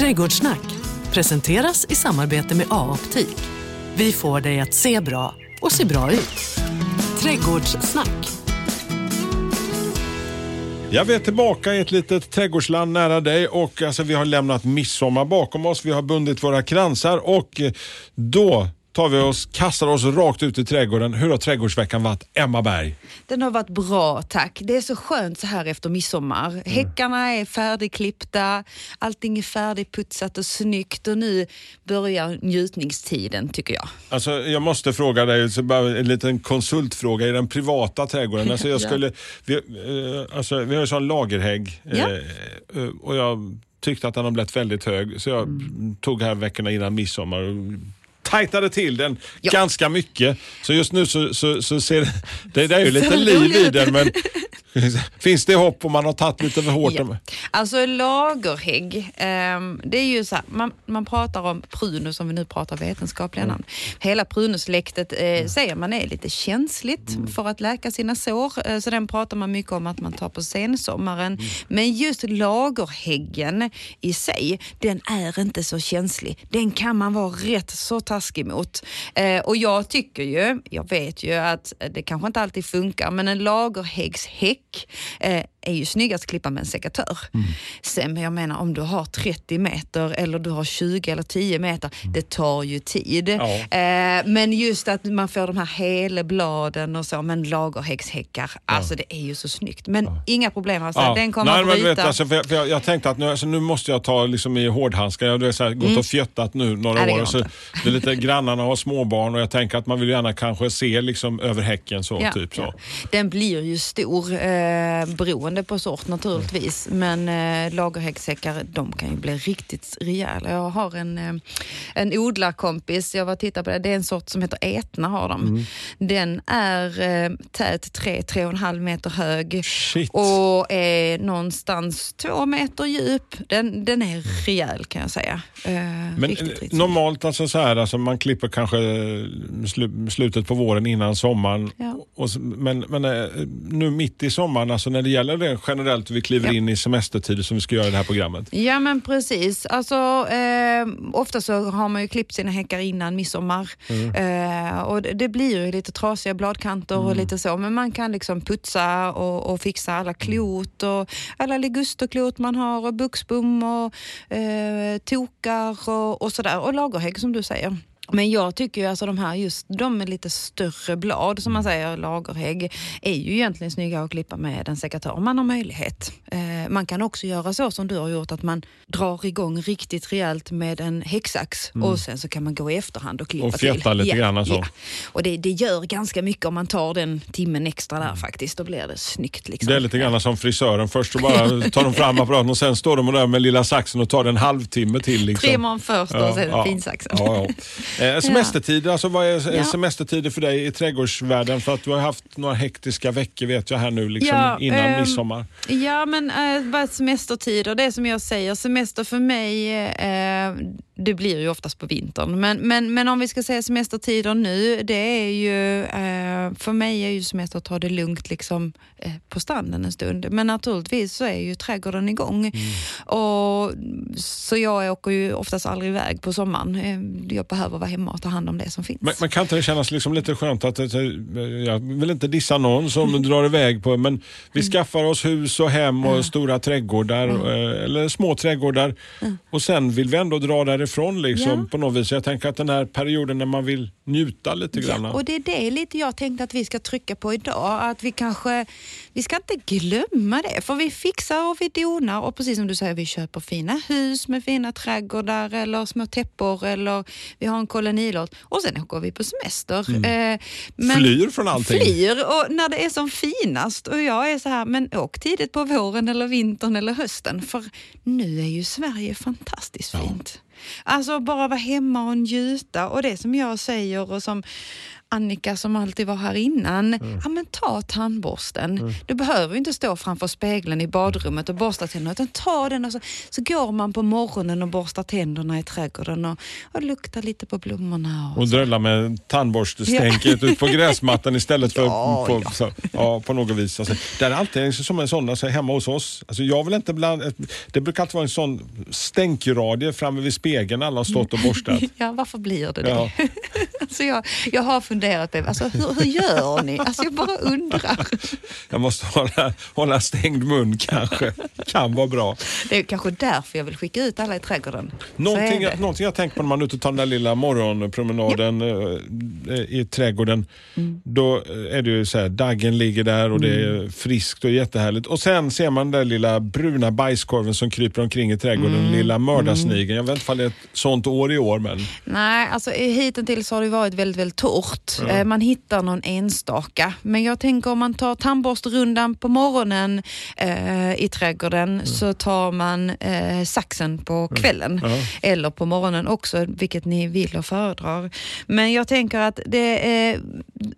Trädgårdssnack presenteras i samarbete med A-optik. Vi får dig att se bra och se bra ut. Trädgårdssnack. Jag är tillbaka i ett litet trädgårdsland nära dig och alltså, vi har lämnat midsommar bakom oss. Vi har bundit våra kransar och eh, då tar vi oss, kastar oss rakt ut i trädgården. Hur har trädgårdsveckan varit? Emma Berg? Den har varit bra tack. Det är så skönt så här efter midsommar. Mm. Häckarna är färdigklippta, allting är färdigputsat och snyggt och nu börjar njutningstiden tycker jag. Alltså, jag måste fråga dig, så bara en liten konsultfråga i den privata trädgården. Alltså, jag Ja. skulle, vi, eh, alltså, vi har ju sån lagerhägg Ja. eh, och jag tyckte att den har blivit väldigt hög så jag Mm. tog här veckorna innan midsommar tajtade till den Ja. ganska mycket. Så just nu så, så, så ser det, det är ju lite liv i den men finns det hopp om man har tagit lite för hårt? Ja. Alltså lagerhägg, ehm, det är ju så här, man, man pratar om prunus som vi nu pratar vetenskapliga namn. Hela prunussläktet eh, säger man är lite känsligt för att läka sina sår. Eh, så den pratar man mycket om att man tar på sensommaren. Men just lagerhäggen i sig, den är inte så känslig. Den kan man vara rätt så taskig mot. Eh, och jag tycker ju, jag vet ju att det kanske inte alltid funkar, men en lagerhäggshäck eh, är ju snyggast att klippa med en sekatör. Sen men jag menar om du har 30 meter eller du har 20 eller 10 meter, det tar ju tid. Ja. Eh, men just att man får de här helbladen och så, men lagerhäggshäckar, alltså det är ju så snyggt. Men inga problem alltså, den kommer Nej, att bryta. vet, alltså, för jag, för jag, jag tänkte att nu, alltså, nu måste jag ta liksom, i hårdhandskar. Jag har här, gått och fjöttat nu några Nej, år. så, det är lite grannarna har småbarn och jag tänker att man vill gärna kanske se liksom, över häcken. så Ja, typ så. ja. Den blir ju stor eh, beroende på sort naturligtvis. Men eh, lagerhäggsäckar de kan ju bli riktigt rejäla. Jag har en, eh, en odlarkompis, jag var och tittade på det. Det är en sort som heter Etna har de. Mm. Den är eh, tät 3-3,5 meter hög Shit. och är någonstans två meter djup. Den, den är rejäl kan jag säga. Eh, Men riktigt, eh, riktigt. normalt alltså så här, alltså man klipper kanske slu, slutet på våren innan sommaren. Ja. Och, men men eh, nu mitt i sommaren, alltså när det gäller det generellt, vi kliver Ja. in i semestertider som vi ska göra i det här programmet. Ja men precis. Alltså, eh, ofta så har man ju klippt sina häckar innan midsommar. Eh, och det, det blir ju lite trasiga bladkanter och lite så. Men man kan liksom putsa och, och fixa alla klot och alla ligusterklot man har och buxbom och eh, tokar och, och sådär. Och lagerhägg som du säger. Men jag tycker ju alltså de här just de med lite större blad som man säger, lagerhägg, är ju egentligen snygga att klippa med en sekatör om man har möjlighet. Eh, man kan också göra så som du har gjort att man drar igång riktigt rejält med en häcksax och sen så kan man gå i efterhand och klippa Och fjätta till. lite ja, grann så. Ja. Och det, det gör ganska mycket om man tar den timmen extra där faktiskt. Då blir det snyggt. Liksom. Det är lite grann som frisören. Först så bara tar de fram apparaten och sen står de där med lilla saxen och tar en halvtimme till. Liksom. Trimmer man först och sen finsaxen. Ja, ja. Eh, semestertider, alltså vad är Ja. semestertider för dig i trädgårdsvärlden? För att du har haft några hektiska veckor vet jag här nu liksom, Ja, innan ehm, midsommar. Ja, men äh, vad semestertider, det är som jag säger, semester för mig, eh, det blir ju oftast på vintern. Men, men, men om vi ska säga semestertider nu, det är ju, eh, för mig är ju semester att ta det lugnt liksom, eh, på stranden en stund. Men naturligtvis så är ju trädgården igång. Mm. Och, så jag åker ju oftast aldrig iväg på sommaren. Eh, Jag behöver vara hemma och ta hand om det som finns. Men, men kan inte det kännas liksom lite skönt att, att, jag vill inte dissa någon som drar iväg på, men vi Mm. skaffar oss hus och hem och stora trädgårdar, eh, eller små trädgårdar och sen vill vi ändå dra därifrån liksom, Ja. på något vis. Jag tänker att den här perioden när man vill njuta lite grann. Ja, och det är det lite jag tänkte att vi ska trycka på idag. Att vi kanske, vi ska inte glömma det. För vi fixar och vi donar och precis som du säger, vi köper fina hus med fina trädgårdar eller små täppor eller vi har en kolonilott och sen åker vi på semester. Eh, men- Flyr från allting. Flyr och när det är som finast. Och jag är så här, men åk tidigt på våren eller vintern eller hösten. För nu är ju Sverige fantastiskt fint. Alltså bara vara hemma och njuta och det som jag säger och som Annika som alltid var här innan, Mm. ja men ta tandborsten. Du behöver inte stå framför spegeln i badrummet och borsta tänderna utan ta den och så, så går man på morgonen och borstar tänderna i trädgården och, och luktar lite på blommorna. Och Och drälla med tandborstestänket ut på gräsmattan istället för Ja, på, ja. Så, ja, på något vis. Alltså, det är alltid som en sån alltså, hemma hos oss. Alltså, jag vill inte bland, det brukar alltid vara en sån stänkradie framme vid spegeln alla har stått och borstat. Ja, varför blir det det? Ja. alltså jag, jag har funderat på alltså hur, hur gör ni? Alltså jag bara undrar. Jag måste hålla, hålla stängd mun kanske. Kan vara bra. Det är kanske därför jag vill skicka ut alla i trädgården. Någonting, jag, någonting jag tänker på när man är ute och tar den där lilla morgonpromenaden eh, i trädgården. Mm. Då eh, är det ju så här, daggen ligger där och det är friskt och jättehärligt. Och sen ser man den där lilla bruna bajskorven som kryper omkring i trädgården. Mm. Lilla mördarsnigeln. Jag vet inte om det är ett sånt år i år men Nej, alltså hittills har det varit väldigt, väldigt torrt. Eh, Man hittar någon enstaka. Men jag tänker om man tar tandborstrundan på morgonen eh, i trädgården så tar man eh, saxen på kvällen. Ja. Eller på morgonen också, vilket ni vill och föredrar. Men jag tänker att det eh,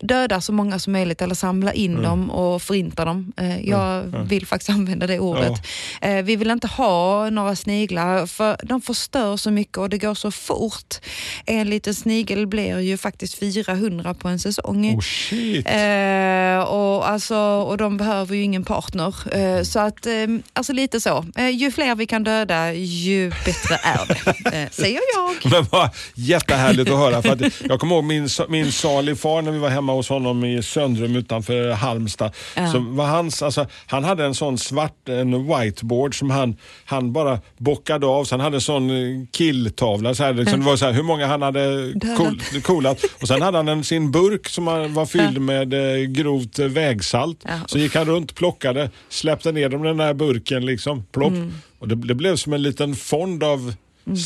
dödar så många som möjligt eller samla in dem och förinta dem. Eh, jag vill faktiskt använda det ordet. Eh, vi vill inte ha några sniglar för de förstör så mycket och det går så fort. En liten snigel blir ju faktiskt 400 på en säsong. oh. Eh, och, alltså, och de behöver ju ingen partner. Eh, så att, eh, alltså lite så. Eh, ju fler vi kan döda, ju bättre är det. Eh, säger jag. Men vad jättehärligt att höra. För att jag kommer ihåg min, min salig far när vi var hemma hos honom i Söndrum utanför Halmstad. Ja. Så var hans, alltså, han hade en sån svart en whiteboard som han, han bara bockade av. Så han hade en sån killtavla. Så här, liksom, Det var så här, hur många han hade Dödat. cool, coolat. Och sen hade han en, sin burk som var fylld med eh, grovt eh, vägsalt. Så gick han runt, plockade, släppte ner dem i den där burken. Liksom, plopp. Mm. Och det, det blev som en liten fond av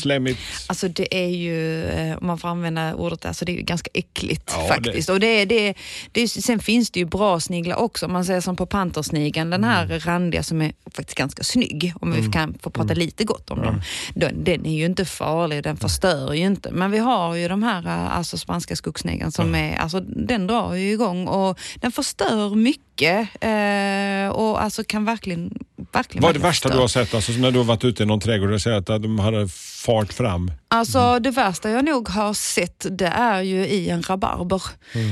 slemmigt Alltså det är ju, eh, om man får använda ordet, alltså det är ju ganska äckligt Ja, faktiskt. Och det, är- det, det, är- sen finns det ju bra sniglar också. Om man säger som på pantersnigeln, den här Mm. randiga som är faktiskt ganska snygg, om vi kan få prata lite gott om dem. Den, den är ju inte farlig, den förstör ju inte. Men vi har ju de här eh, alltså spanska skogssnigeln som är, alltså den drar ju igång och den förstör mycket eh, och alltså kan verkligen, verkligen Vad är det värsta du har sett alltså, när du har varit ute i någon trädgård och sett att de hade fart fram? Alltså det värsta jag nog har sett det är ju i en rabarber.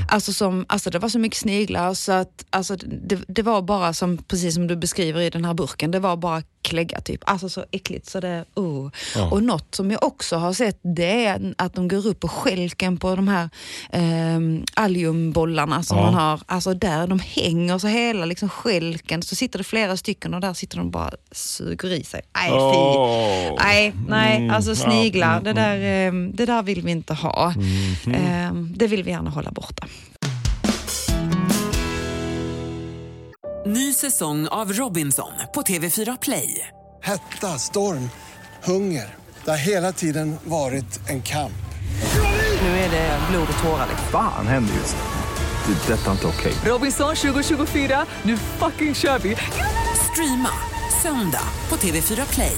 Alltså, som, alltså det var så mycket sniglar så att alltså, det, det var bara som, precis som du beskriver i den här burken, det var bara klägga typ. Alltså så äckligt så det, oh. Ja. Och något som jag också har sett det är att de går upp på skälken på de här eh, alliumbollarna som Ja. man har. Alltså där de hänger så hela liksom skälken så sitter det flera stycken och där sitter de bara suger i sig. Nej fy. Nej, nej, Mm, alltså sniglar, mm, det, där, eh, det där vill vi inte ha. Eh, Det vill vi gärna hålla borta. Ny säsong av Robinson på TV4 Play. Hetta, storm, hunger. Det har hela tiden varit en kamp. Nu är det blod och tårar. liksom. Fan händer just nu. Det. är Detta är inte okej. Robinson 2024, nu fucking kör vi! Streama söndag på TV4 Play.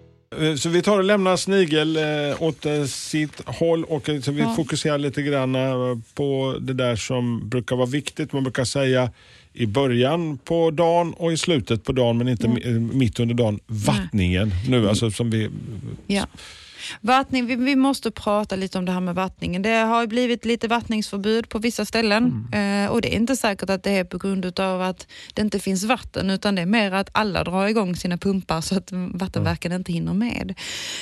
Så vi tar och lämnar snigel eh, åt eh, sitt håll och eh, så vi fokuserar lite grann eh, på det där som brukar vara viktigt. Man brukar säga i början på dagen och i slutet på dagen men inte eh, mitt under dagen. Vattningen nu alltså som vi... Ja. Vattning, vi, vi måste prata lite om det här med vattningen. Det har blivit lite vattningsförbud på vissa ställen eh, och det är inte säkert att det är på grund av att det inte finns vatten utan det är mer att alla drar igång sina pumpar så att vattenverken inte hinner med.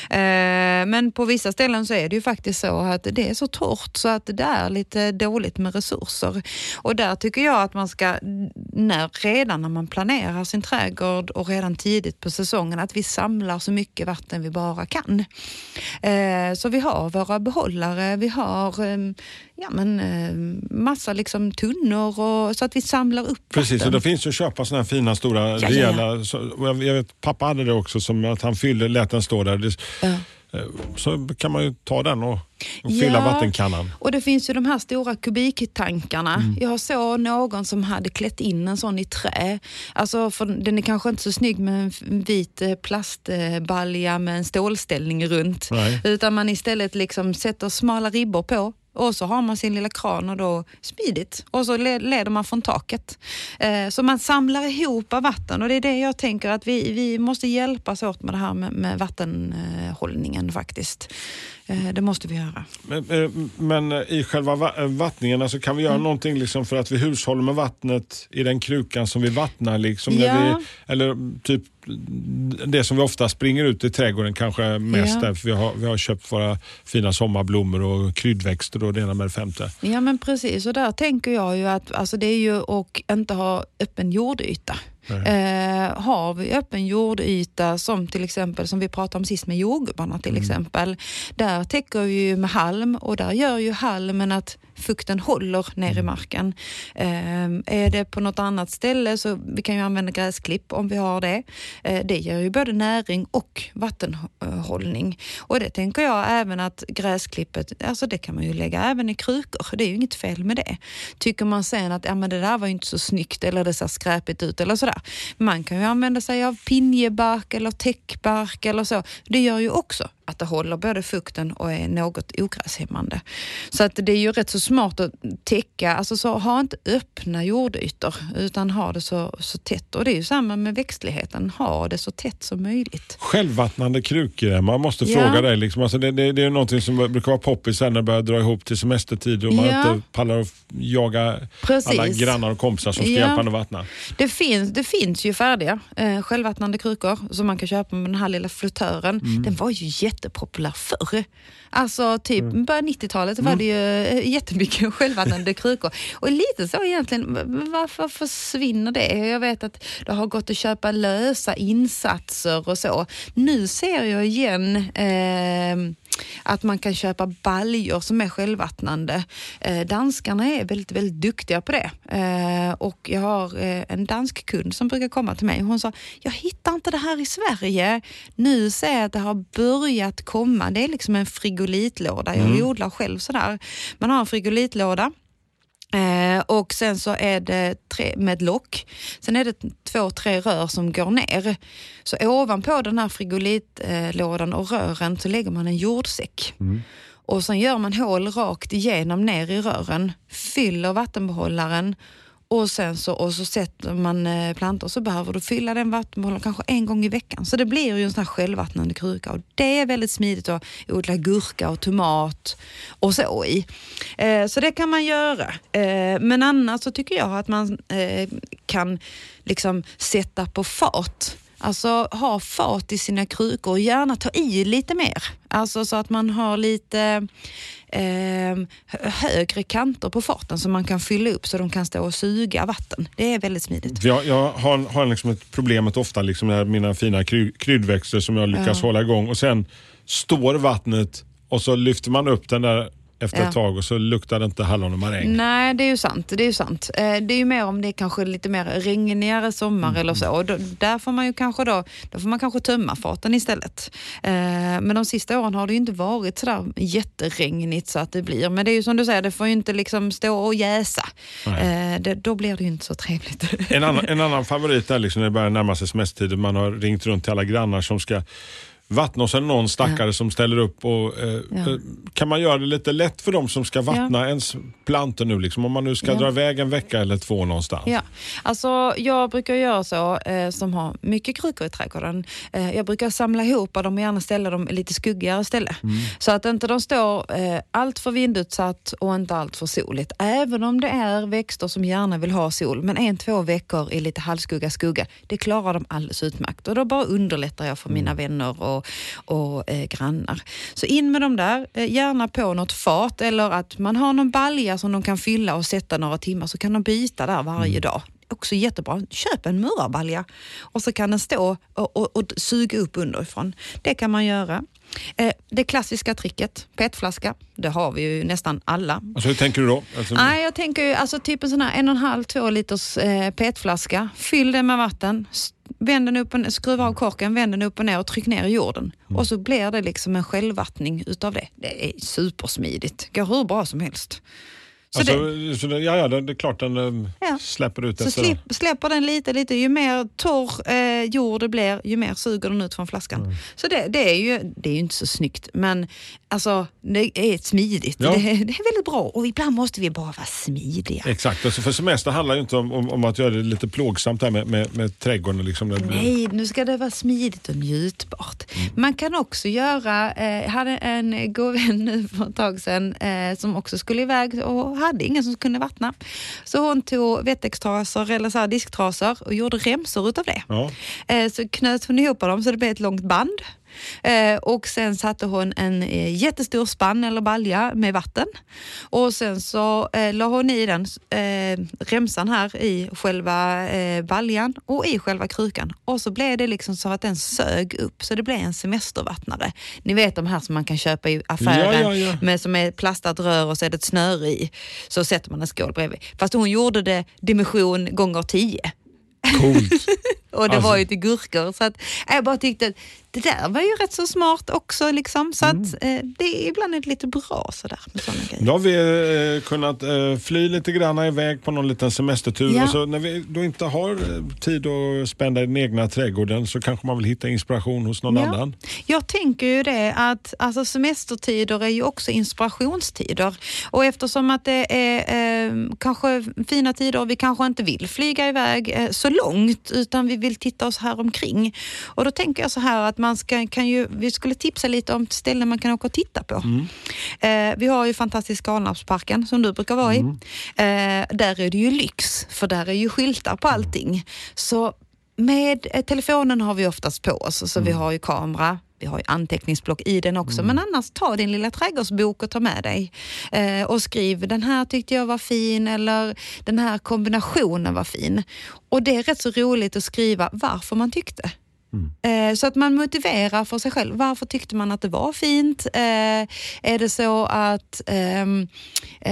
Eh, men på vissa ställen så är det ju faktiskt så att det är så torrt så att det är lite dåligt med resurser. Och där tycker jag att man ska, när, redan när man planerar sin trädgård och redan tidigt på säsongen, att vi samlar så mycket vatten vi bara kan. Eh, så vi har våra behållare, vi har eh, ja, men, eh, massa liksom tunnor och, så att vi samlar upp Precis, och vatten. det finns ju att köpa sådana här fina stora ja, ja. rejäla. Så, och jag, jag vet, pappa hade det också, som att han fyllde, lät den stå där. Det, Ja. Eh, Så kan man ju ta den och, och fylla Ja. vattenkannan. Och det finns ju de här stora kubiktankarna. Mm. Jag såg någon som hade klätt in en sån i trä. Alltså, för den är kanske inte så snygg med en vit eh, plastbalja med en stålställning runt. Nej. Utan man istället liksom sätter smala ribbor på. Och så har man sin lilla kran och då smidigt. Och så le- leder man från taket. Eh, så man samlar ihop av vatten och det är det jag tänker att vi, vi måste hjälpas åt med det här med, med vattenhållningen faktiskt. Eh, det måste vi göra. Men, eh, men eh, i själva va- eh, vattningen, alltså kan vi Mm. göra någonting liksom för att vi hushåller med vattnet i den krukan som vi vattnar? Liksom, Ja. vi, eller mm, typ det som vi ofta springer ut i trädgården kanske mest Ja. där, för vi har, vi har köpt våra fina sommarblommor och kryddväxter och det ena med det femte. Ja men precis och där tänker jag ju att alltså det är ju att inte ha öppen jordyta. Eh, har vi öppen jordyta som till exempel som vi pratade om sist med jordgubbarna till exempel. Där täcker vi ju med halm och där gör ju halmen att fukten håller ner i marken. Eh, är det på något annat ställe så vi kan ju använda gräsklipp om vi har det. Eh, det ger ju både näring och vattenhållning. Och det tänker jag även att gräsklippet, alltså det kan man ju lägga även i krukor. Det är ju inget fel med det. Tycker man sen att ja, men det där var inte så snyggt eller det ser skräpigt ut eller sådär. Man kan ju använda sig av pinjebark eller täckbark eller så. Det gör ju också att det håller både fukten och är något ogräshämmande. Så att det är ju rätt så smart att täcka, alltså så ha inte öppna jordytor utan ha det så, så tätt. Och det är ju samma med växtligheten, ha det så tätt som möjligt. Självvattnande krukor, man måste Ja. fråga dig. Liksom. Alltså det, det, det är någonting som brukar vara poppis när det börjar dra ihop till semestertid och man Ja. inte pallar att jaga Precis. alla grannar och kompisar som ska Ja. hjälpa en att vattna. Det finns, det finns ju färdiga eh, självvattnande krukor som man kan köpa med den här lilla flottören. Mm. Den var ju jättepopulär förr. Alltså typ Mm. början 90-talet var det ju eh, jättemycket självvattnande krukor. Och lite så egentligen, varför försvinner det? Jag vet att det har gått att köpa lösa insatser och så. Nu ser jag igen eh, att man kan köpa baljor som är självvattnande. Eh, danskarna är väldigt, väldigt duktiga på det. Eh, och jag har eh, en dansk kund som brukar komma till mig. Hon sa, jag hittar inte det här i Sverige. Nu ser jag att det har börjat komma. Det är liksom en frigolitlåda. Jag odlar själv sådär. Man har en frigolitlåda Eh, och sen så är det tre, med lock. Sen är det två, tre rör som går ner. Så ovanpå den här frigolitlådan och rören så lägger man en jordsäck. Och sen gör man hål rakt igenom ner i rören, fyller vattenbehållaren och sen så, och så sätter man eh, plantor så behöver du fylla den vattenbehållaren kanske en gång i veckan. Så det blir ju en sån här självvattnande kruka och det är väldigt smidigt att odla gurka och tomat och så i. Eh, så det kan man göra. Eh, men annars så tycker jag att man eh, kan liksom sätta på fart. Alltså ha fat i sina krukor och gärna ta i lite mer. Alltså så att man har lite eh, hö- högre kanter på faten så man kan fylla upp så de kan stå och suga vatten. Det är väldigt smidigt. Jag, jag har, har liksom ett problemet ofta liksom med mina fina kry, kryddväxter som jag lyckas Ja. hålla igång och sen står vattnet och så lyfter man upp den där efter ett tag och så luktar det inte hallon och maräng. Nej, det är ju sant. Det är ju sant. Eh, Det är ju mer om det är kanske lite mer regnigare sommar eller så. Och då, där får man ju kanske då, då får man kanske tömma faten istället. Eh, Men de sista åren har det ju inte varit sådär jätteregnigt så att det blir. Men det är ju som du säger, det får ju inte liksom stå och jäsa. Eh, Det, då blir det ju inte så trevligt. En annan, en annan favorit är liksom när det börjar närma sig semestertid och man har ringt runt till alla grannar som ska vattna och sen någon stackare som ställer upp. Och, eh, Ja. eh, Kan man göra det lite lätt för dem som ska vattna ens plantor nu? Liksom, om man nu ska Ja. dra iväg en vecka eller två någonstans. Ja, alltså jag brukar göra så eh, som har mycket krukor i trädgården. Eh, jag brukar samla ihop dem och gärna ställa dem lite skuggigare ställe. Så att inte de står eh, allt för vindutsatt och inte allt för soligt. Även om det är växter som gärna vill ha sol, men en, två veckor i lite halvskugga, skugga, det klarar de alldeles utmärkt. Och då bara underlättar jag för mina vänner och, och eh, grannar. Så in med dem där, eh, gärna på något fat eller att man har någon balja som de kan fylla och sätta några timmar så kan de byta där varje dag. Också jättebra. Köp en murarbalja och så kan den stå och, och, och suga upp underifrån. Det kan man göra. Eh, det klassiska tricket, petflaska, det har vi ju nästan alla. Alltså, hur tänker du då? Alltså, Nej, jag tänker ju alltså typ en sån här en och en halv, två liters eh, petflaska. Fyll den med vatten, vänd den upp och, skruva av korken, vänd den upp och ner och tryck ner i jorden. Mm. Och så blir det liksom en självvattning utav det. Det är supersmidigt, går hur bra som helst. Så alltså, det, så det, ja, ja, det, det är klart den eh, Ja. släpper ut så efter slipp, släpper den lite, lite. Ju mer torr eh, jord det blir, ju mer suger den ut från flaskan. Mm. Så det, det, är ju, det är ju inte så snyggt, men alltså, det är smidigt. Ja. Det, det är väldigt bra och ibland måste vi bara vara smidiga. Exakt, alltså för semester handlar ju inte om, om, om att göra det lite plågsamt här med, med, med trädgården. Liksom. Nej, nu ska det vara smidigt och njutbart. Man kan också göra, eh, jag hade en god vän nu för ett tag sedan eh, som också skulle iväg och hade ingen som kunde vattna. Så hon tog wettextrasor eller så disktrasor och gjorde remsor utav det. Ja. Eh, så knöt hon ihop dem så det blev ett långt band. Eh, och sen satte hon en eh, jättestor spann eller balja med vatten. Och sen så eh, la hon i den eh, remsan här i själva eh, baljan och i själva krukan. Och så blev det liksom så att den sög upp så det blev en semestervattnare. Ni vet de här som man kan köpa i affären Ja, ja, ja. med som är plastat rör och så är det ett snöre i. Så sätter man en skål bredvid. Fast hon gjorde det dimension gånger tio. Coolt. Och det Alltså- var ju till gurkor. Så att, jag bara tyckte att det där var ju rätt så smart också. Liksom. Så Mm. att, eh, det är ibland lite bra sådär med sådana grejer. Då har vi eh, kunnat eh, fly lite grann iväg på någon liten semestertur. Ja. Och så när vi då inte har eh, tid att spända i den egna trädgården så kanske man vill hitta inspiration hos någon annan. Jag tänker ju det att alltså semestertider är ju också inspirationstider. Och eftersom att det är eh, kanske fina tider och vi kanske inte vill flyga iväg eh, så långt utan vi vill titta oss här omkring. Och då tänker jag så här att man ska, kan ju, vi skulle tipsa lite om ställen man kan åka och titta på. Eh, vi har ju fantastiska Alnarpsparken som du brukar vara i. Eh, där är det ju lyx för där är ju skyltar på allting. Så med eh, telefonen har vi oftast på oss, så vi har ju kamera. Vi har ju anteckningsblock i den också, men annars ta din lilla trädgårdsbok och ta med dig. Eh, och skriv, den här tyckte jag var fin eller den här kombinationen var fin. Och det är rätt så roligt att skriva varför man tyckte. Eh, Så att man motiverar för sig själv. Varför tyckte man att det var fint? Eh, är det så att ehm, eh,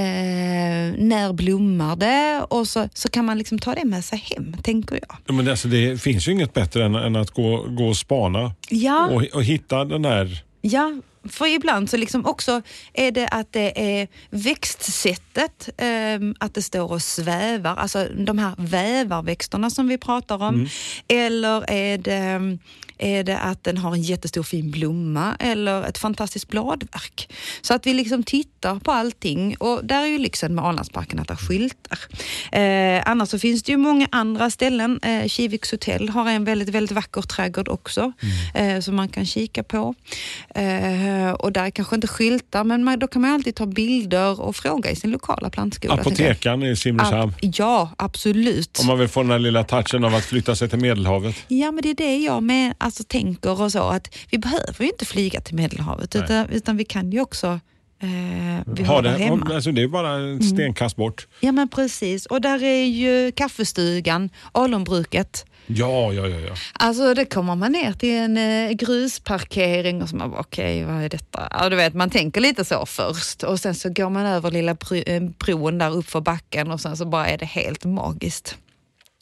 när blommar det? Och så, så kan man liksom ta det med sig hem, tänker jag. Ja, Men alltså, det finns ju inget bättre än, än att gå, gå och spana Ja. och, och hitta den här Ja, för ibland så liksom också är det att det är växtsättet, ehm, att det står och svävar, alltså de här vävarväxterna som vi pratar om. Eller är det, är det att den har en jättestor fin blomma eller ett fantastiskt bladverk. Så att vi liksom tittar på allting och där är ju lyxen med Arlandsparken att det skyltar. Eh, annars så finns det ju många andra ställen. Eh, Kiviks hotell har en väldigt, väldigt vacker trädgård också eh, som man kan kika på. Eh, och där kanske inte skyltar, men man, då kan man alltid ta bilder och fråga i sin lokala plantskola. apotekaren i Simrishamn. Ja, absolut. Om man vill få den här lilla touchen av att flytta sig till Medelhavet. Ja, men det är det jag med, alltså, tänker och så. Att vi behöver ju inte flyga till Medelhavet, utan, utan vi kan ju också eh, vi Ha har det, hemma. alltså, det är bara en stenkast bort. Ja, men precis. Och där är ju kaffestugan, Alunbruket. Ja, ja, ja. ja. Alltså det kommer man ner till en eh, grusparkering och så man bara okej vad är detta? Ja, du vet man tänker lite så först och sen så går man över lilla eh, bron där upp för backen och sen så bara är det helt magiskt.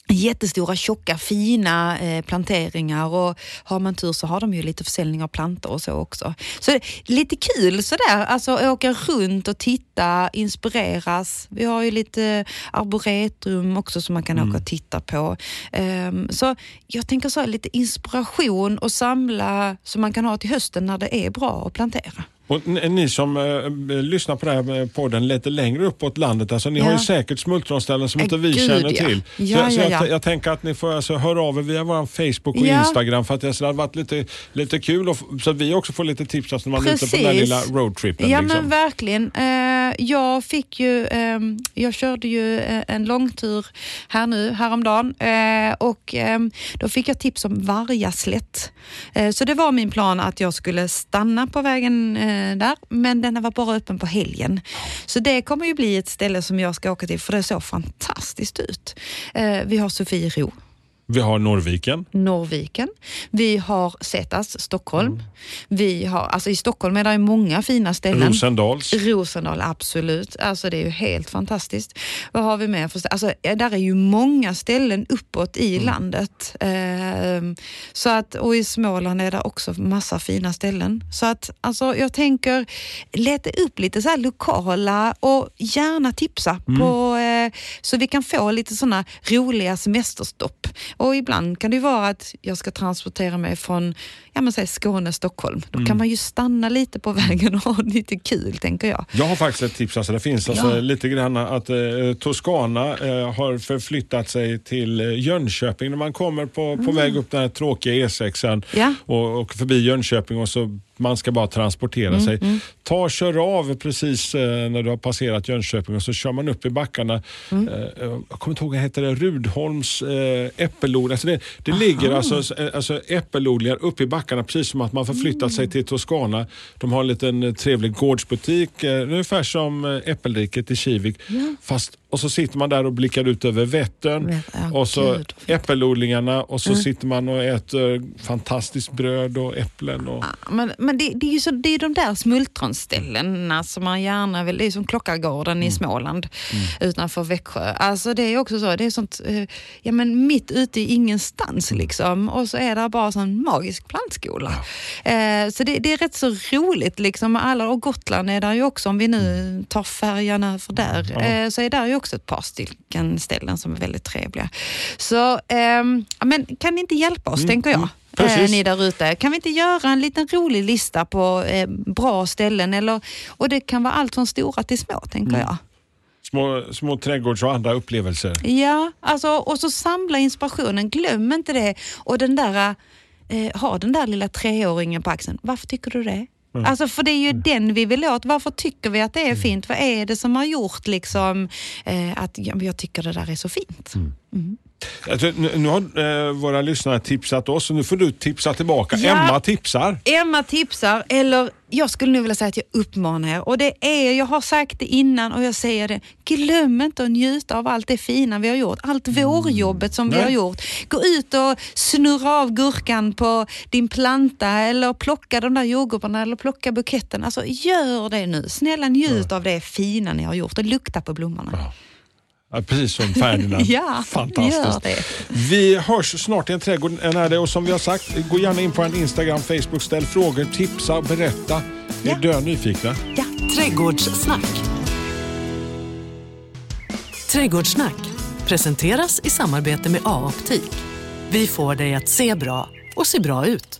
Jättestora, tjocka, fina eh, planteringar och har man tur så har de ju lite försäljning av plantor och så också. Så det lite kul sådär, alltså åka runt och titta, inspireras. Vi har ju lite arboretum också som man kan åka och titta på. Ehm, så jag tänker så här, lite inspiration och samla som man kan ha till hösten när det är bra att plantera. Och ni som eh, lyssnar på det här podden lite längre uppåt landet, alltså, ni Ja. har ju säkert smultronställen som Eh, inte vi gud, känner ja. till. Ja, så så ja, jag, ja. t- jag tänker att ni får alltså höra av er via vår Facebook och. Instagram för att det så hade varit lite, lite kul och, så att vi också får lite tips alltså, när man är ute på den här Precis. lilla roadtrippen. Ja liksom. men verkligen. Eh, jag fick ju, ehm, jag körde ju eh, en långtur här nu häromdagen eh, och ehm, då fick jag tips om Vargaslätt. Eh, så det var min plan att jag skulle stanna på vägen eh, Eh, där men den var bara öppen på helgen. Så det kommer ju bli ett ställe som jag ska åka till för det såg fantastiskt ut. Eh, vi har Sofiero vi har Norrviken. Norrviken. Vi har Setas, Stockholm. Vi har, alltså I Stockholm är det många fina ställen. Rosendals. Rosendal, absolut. Alltså det är ju helt fantastiskt. Vad har vi mer för Alltså där är ju många ställen uppåt i landet. Ehm, så att, och i Småland är det också massa fina ställen. Så att alltså jag tänker leta upp lite så lokala och gärna tipsa på, eh, så vi kan få lite sådana roliga semesterstopp. Och ibland kan det ju vara att jag ska transportera mig från ja, men säg Skåne, Stockholm. Då kan man ju stanna lite på vägen och ha lite kul, tänker jag. Jag har faktiskt ett tips. Alltså det finns alltså Ja. lite grann att eh, Toscana eh, har förflyttat sig till eh, Jönköping. När man kommer på, på väg upp den här tråkiga E6 Mm. Ja. och, och förbi Jönköping och så man ska bara transportera Mm, sig. Ta och kör av precis eh, när du har passerat Jönköping och så kör man upp i backarna. Mm. Eh, jag kommer inte ihåg, heter det? Rudholms eh, äppelodling. Alltså det det ligger alltså, eh, alltså äppelodlingar uppe i backarna precis som att man förflyttat Mm. sig till Toscana. De har en liten eh, trevlig gårdsbutik, eh, ungefär som eh, Äppelriket i Kivik. Fast, och så sitter man där och blickar ut över Vättern. Vä- ja, och så gud, äppelodlingarna. Och Mm. så sitter man och äter fantastiskt bröd och äpplen. Och, Men, men det, det är ju så, det är de där smultronställena som man gärna vill, det är som Klockargården i Småland utanför Växjö. Alltså det är också så, det är sånt, eh, ja men mitt ute i ingenstans liksom. Och så är det bara sån magisk plantskola. Eh, så det, det är rätt så roligt liksom. Alla, och Gotland är där ju också, om vi nu tar färjan över där, eh, så är där ju också ett par stycken ställen som är väldigt trevliga. Så, ja, men kan ni inte hjälpa oss, tänker jag? Precis. Eh, ni där ute. Kan vi inte göra en liten rolig lista på eh, bra ställen? Eller, och det kan vara allt från stora till små, tänker jag. små, små trädgårds och andra upplevelser. Ja, alltså, och så samla inspirationen. Glöm inte det. Och den där, eh, ha den där lilla treåringen på axeln. Varför tycker du det? Alltså för det är ju den vi vill åt. Varför tycker vi att det är fint? Vad är det som har gjort liksom, eh, att ja, jag tycker det där är så fint? Alltså, nu, har eh, våra lyssnare tipsat oss och nu får du tipsa tillbaka. Ja. Emma tipsar. Emma tipsar, eller jag skulle nu vilja säga att jag uppmanar er. Och det är, jag har sagt det innan och jag säger det, glöm inte att njuta av allt det fina vi har gjort. Allt vårjobbet som vi Nej. har gjort. Gå ut och snurra av gurkan på din planta eller plocka de där jordgubbarna eller plocka buketten. Alltså gör det nu. Snälla njut av det fina ni har gjort och lukta på blommorna. Ja, precis som Ferdinand. Ja, Fantastiskt. gör det. Vi hörs snart i en trädgård när det och som vi har sagt, gå gärna in på en Instagram, Facebook, ställ frågor, tipsa, berätta. Vi är Ja. dö nyfikna. Ja. Trädgårdssnack. Trädgårdssnack presenteras i samarbete med A-optik. Vi får dig att se bra och se bra ut.